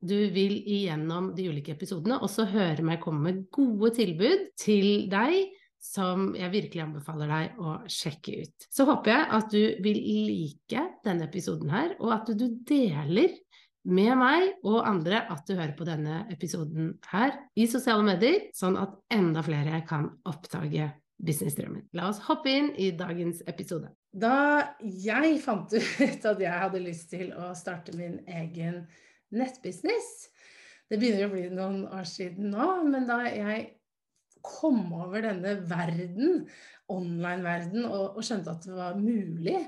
du vil igjennom de ulike episodene også høre meg komme med gode tilbud til deg som jeg virkelig anbefaler deg å sjekke ut. Så håper jeg at du vil like denne episoden her, og at du deler med meg og andre at du hører på denne episoden her i sosiale medier, sånn at enda flere kan oppdage businessdrømmen. La oss hoppe inn i dagens episode. Da jeg fant ut at jeg hadde lyst til å starte min egen nettbusiness Det begynner å bli noen år siden nå, men da jeg kom over denne verden, online-verden, og, og skjønte at det var mulig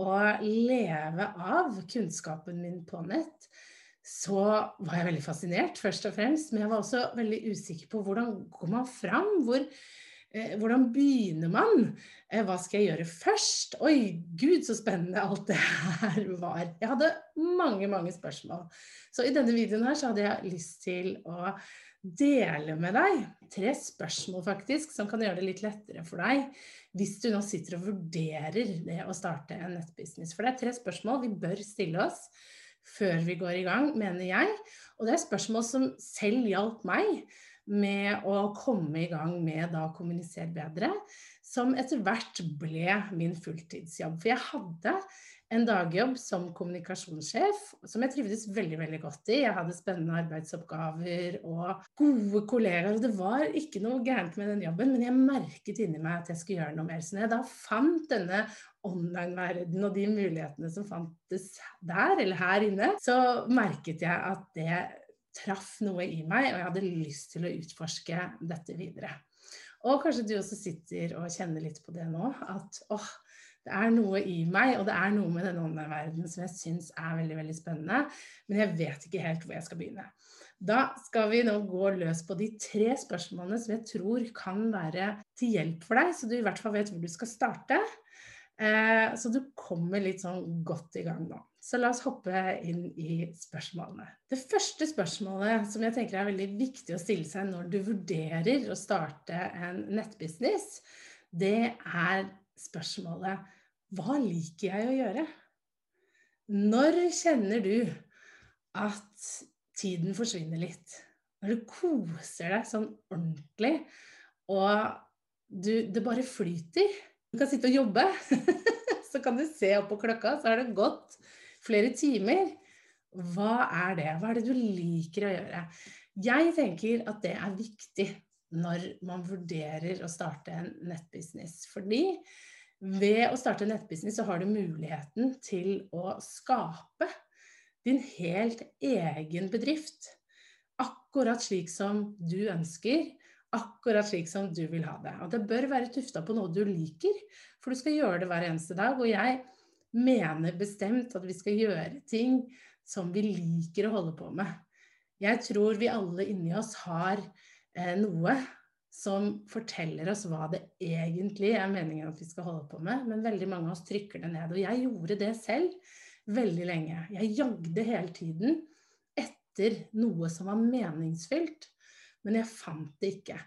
å leve av kunnskapen min på nett, så var jeg veldig fascinert, først og fremst. Men jeg var også veldig usikker på hvordan går man fram? Hvor, hvordan begynner man? Eh, hva skal jeg gjøre først? Oi, gud, så spennende alt det her var. Jeg hadde mange, mange spørsmål. Så i denne videoen her så hadde jeg lyst til å dele med deg tre spørsmål faktisk, som kan gjøre det litt lettere for deg hvis du nå sitter og vurderer det å starte en nettbusiness. For det er tre spørsmål vi bør stille oss før vi går i gang, mener jeg. Og det er spørsmål som selv hjalp meg med å komme i gang med da kommunisere bedre, som etter hvert ble min fulltidsjobb. For jeg hadde en dagjobb som kommunikasjonssjef, som jeg trivdes veldig veldig godt i. Jeg hadde spennende arbeidsoppgaver og gode kollegaer. og Det var ikke noe gærent med den jobben, men jeg merket inni meg at jeg skulle gjøre noe mer. Så jeg da fant denne online-verdenen og de mulighetene som fantes der, eller her inne, så merket jeg at det traff noe i meg, og jeg hadde lyst til å utforske dette videre. Og kanskje du også sitter og kjenner litt på det nå, at åh, det er noe i meg, og det er noe med denne online-verdenen som jeg syns er veldig veldig spennende, men jeg vet ikke helt hvor jeg skal begynne. Da skal vi nå gå løs på de tre spørsmålene som jeg tror kan være til hjelp for deg, så du i hvert fall vet hvor du skal starte. Eh, så du kommer litt sånn godt i gang nå. Så la oss hoppe inn i spørsmålene. Det første spørsmålet som jeg tenker er veldig viktig å stille seg når du vurderer å starte en nettbusiness, det er spørsmålet hva liker jeg å gjøre? Når kjenner du at tiden forsvinner litt? Når du koser deg sånn ordentlig, og du, det bare flyter. Du kan sitte og jobbe, så kan du se opp på klokka, så har det gått flere timer. Hva er det? Hva er det du liker å gjøre? Jeg tenker at det er viktig når man vurderer å starte en nettbusiness. Fordi ved å starte en nettbusiness så har du muligheten til å skape din helt egen bedrift. Akkurat slik som du ønsker, akkurat slik som du vil ha det. Og det bør være tufta på noe du liker, for du skal gjøre det hver eneste dag. Og jeg mener bestemt at vi skal gjøre ting som vi liker å holde på med. Jeg tror vi alle inni oss har eh, noe som forteller oss hva det egentlig er meningen at vi skal holde på med, men veldig mange av oss trykker det ned. Og jeg gjorde det selv veldig lenge. Jeg jagde hele tiden etter noe som var meningsfylt, men jeg fant det ikke.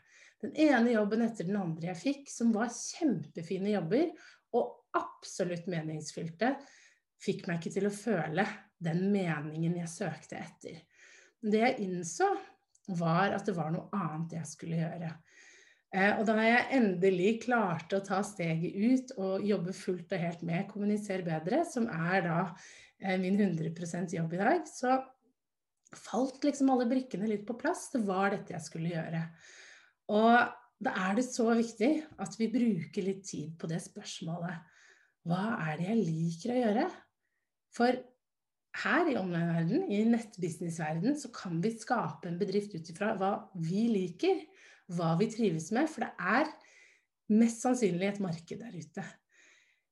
Den ene jobben etter den andre jeg fikk, som var kjempefine jobber og absolutt meningsfylte, fikk meg ikke til å føle den meningen jeg søkte etter. Det jeg innså, var at det var noe annet jeg skulle gjøre. Eh, og da jeg endelig klarte å ta steget ut og jobbe fullt og helt med Kommunisere bedre, som er da eh, min 100 jobb i dag, så falt liksom alle brikkene litt på plass. Det var dette jeg skulle gjøre. Og da er det så viktig at vi bruker litt tid på det spørsmålet. Hva er det jeg liker å gjøre? For her i online-verden, i nettbusiness-verden, så kan vi skape en bedrift ut ifra hva vi liker hva vi trives med, for det er mest sannsynlig et marked der ute.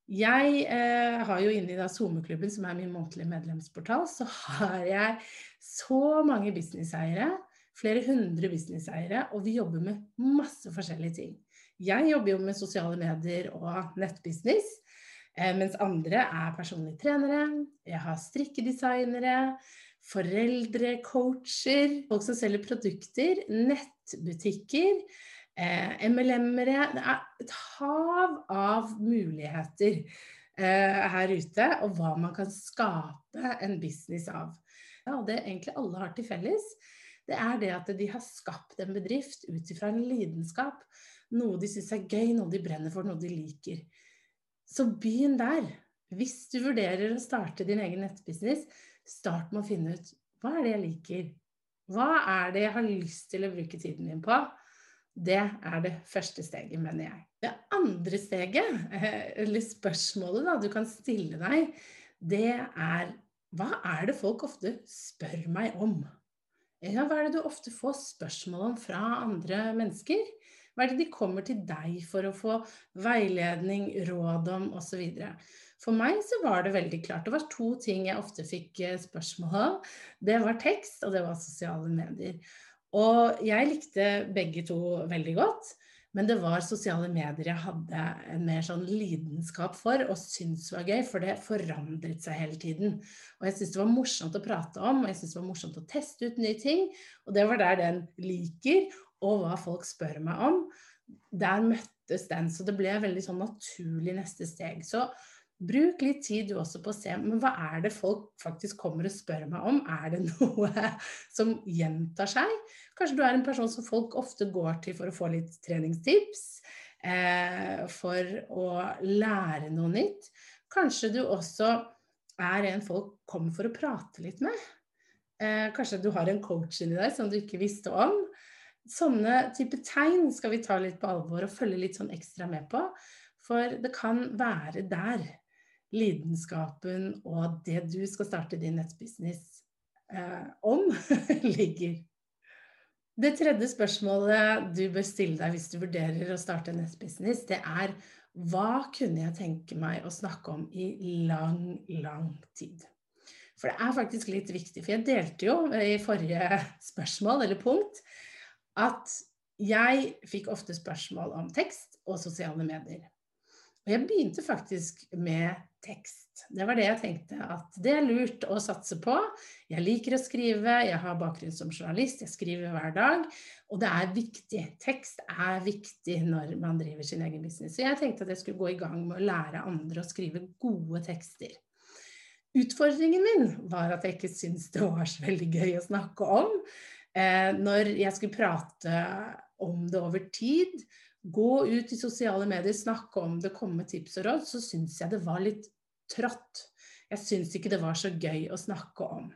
Jeg eh, har jo inni da SoMe-klubben, som er min månedlige medlemsportal, så har jeg så mange businesseiere. Flere hundre businesseiere, og vi jobber med masse forskjellige ting. Jeg jobber jo med sosiale medier og nettbusiness, eh, mens andre er personlige trenere. Jeg har strikkedesignere, foreldre, coacher, folk som selger produkter, nettbutikker eh, MLM-ere Det er et hav av muligheter eh, her ute, og hva man kan skape en business av. Ja, og det egentlig alle har til felles, det er det at de har skapt en bedrift ut ifra en lidenskap. Noe de syns er gøy, noe de brenner for, noe de liker. Så begynn der. Hvis du vurderer å starte din egen nettbusiness, start med å finne ut hva er det jeg liker? Hva er det jeg har lyst til å bruke tiden min på? Det er det første steget, mener jeg. Det andre steget, eh, eller spørsmålet da, du kan stille deg, det er hva er det folk ofte spør meg om? Ja, hva er det du ofte får spørsmål om fra andre mennesker? Hva er det de kommer til deg for å få veiledning, råd om osv.? For meg så var det veldig klart. Det var to ting jeg ofte fikk eh, spørsmål om. Det var tekst, og det var sosiale medier. Og jeg likte begge to veldig godt. Men det var sosiale medier jeg hadde en mer sånn lidenskap for og syntes var gøy, for det forandret seg hele tiden. Og jeg syntes det var morsomt å prate om, og jeg syntes det var morsomt å teste ut nye ting. Og det var der den liker, og hva folk spør meg om. Der møttes den. Så det ble veldig sånn naturlig neste steg. Så Bruk litt tid du også på å se men hva er det folk faktisk kommer og spør meg om. Er det noe som gjentar seg? Kanskje du er en person som folk ofte går til for å få litt treningstips. Eh, for å lære noe nytt. Kanskje du også er en folk kommer for å prate litt med. Eh, kanskje du har en coach inni deg som du ikke visste om. Sånne type tegn skal vi ta litt på alvor og følge litt sånn ekstra med på. For det kan være der lidenskapen og det du skal starte din nettbusiness eh, om, ligger. Det tredje spørsmålet du bør stille deg hvis du vurderer å starte en nettbusiness, det er hva kunne jeg tenke meg å snakke om i lang, lang tid? For det er faktisk litt viktig, for jeg delte jo i forrige spørsmål eller punkt at jeg fikk ofte spørsmål om tekst og sosiale medier. Og jeg begynte faktisk med tekst. Det var det jeg tenkte at det er lurt å satse på. Jeg liker å skrive, jeg har bakgrunn som journalist, jeg skriver hver dag. Og det er viktig. Tekst er viktig når man driver sin egen business. Så jeg tenkte at jeg skulle gå i gang med å lære andre å skrive gode tekster. Utfordringen min var at jeg ikke syntes det var så veldig gøy å snakke om. Eh, når jeg skulle prate om det over tid, gå ut i sosiale medier, snakke om det, komme med tips og råd, så syns jeg det var litt trått. Jeg syns ikke det var så gøy å snakke om.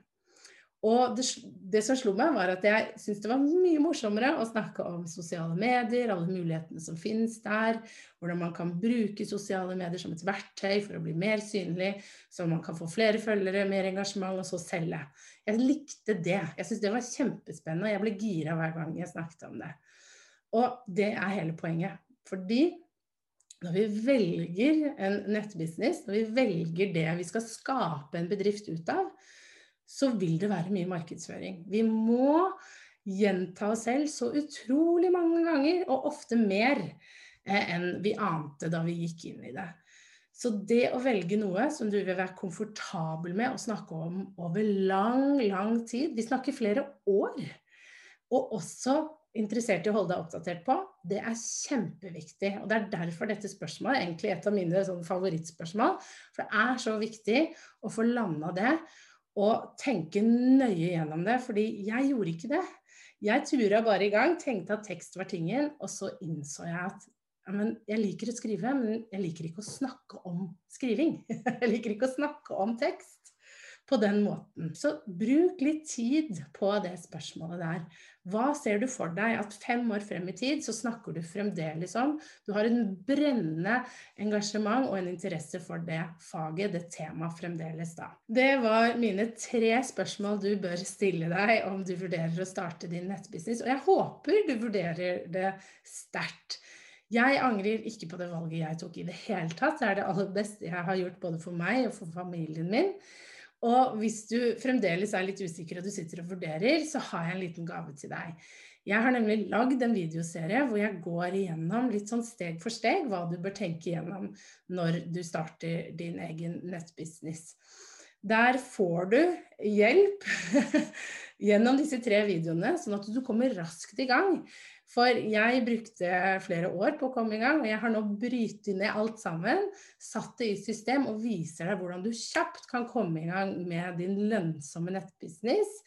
Og det, det som slo meg, var at jeg syntes det var mye morsommere å snakke om sosiale medier, alle mulighetene som finnes der, hvordan man kan bruke sosiale medier som et verktøy for å bli mer synlig, så man kan få flere følgere, mer engasjement, og så selge. Jeg likte det. Jeg syntes det var kjempespennende, og jeg ble gira hver gang jeg snakket om det. Og det er hele poenget. Fordi når vi velger en nettbusiness, når vi velger det vi skal skape en bedrift ut av, så vil det være mye markedsføring. Vi må gjenta oss selv så utrolig mange ganger, og ofte mer eh, enn vi ante da vi gikk inn i det. Så det å velge noe som du vil være komfortabel med å snakke om over lang, lang tid Vi snakker flere år. Og også interessert i å holde deg oppdatert på, det er kjempeviktig. Og det er derfor dette spørsmålet er egentlig et av mine sånn favorittspørsmål. For det er så viktig å få landa det og tenke nøye gjennom det. Fordi jeg gjorde ikke det. Jeg tura bare i gang, tenkte at tekst var tingen, og så innså jeg at men jeg liker å skrive, men jeg liker ikke å snakke om skriving. Jeg liker ikke å snakke om tekst på den måten. Så bruk litt tid på det spørsmålet der. Hva ser du for deg at fem år frem i tid så snakker du fremdeles om? Du har en brennende engasjement og en interesse for det faget, det temaet fremdeles da. Det var mine tre spørsmål du bør stille deg om du vurderer å starte din nettbusiness. Og jeg håper du vurderer det sterkt. Jeg angrer ikke på det valget jeg tok i det hele tatt. Det er det aller beste jeg har gjort både for meg og for familien min. Og hvis du fremdeles er litt usikker og du sitter og vurderer, så har jeg en liten gave til deg. Jeg har nemlig lagd en videoserie hvor jeg går igjennom litt sånn steg for steg hva du bør tenke igjennom når du starter din egen nettbusiness. Der får du hjelp gjennom disse tre videoene, sånn at du kommer raskt i gang. For jeg brukte flere år på å komme i gang, og jeg har nå brytet ned alt sammen, satt det i system og viser deg hvordan du kjapt kan komme i gang med din lønnsomme nettbusiness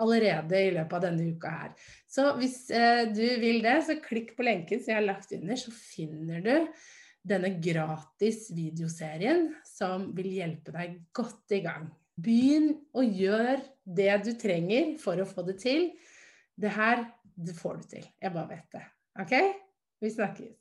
allerede i løpet av denne uka her. Så hvis eh, du vil det, så klikk på lenken som jeg har lagt under, så finner du denne gratis videoserien som vil hjelpe deg godt i gang. Begynn å gjøre det du trenger for å få det til. Det her det får du til. Jeg bare vet det. OK? Vi snakkes.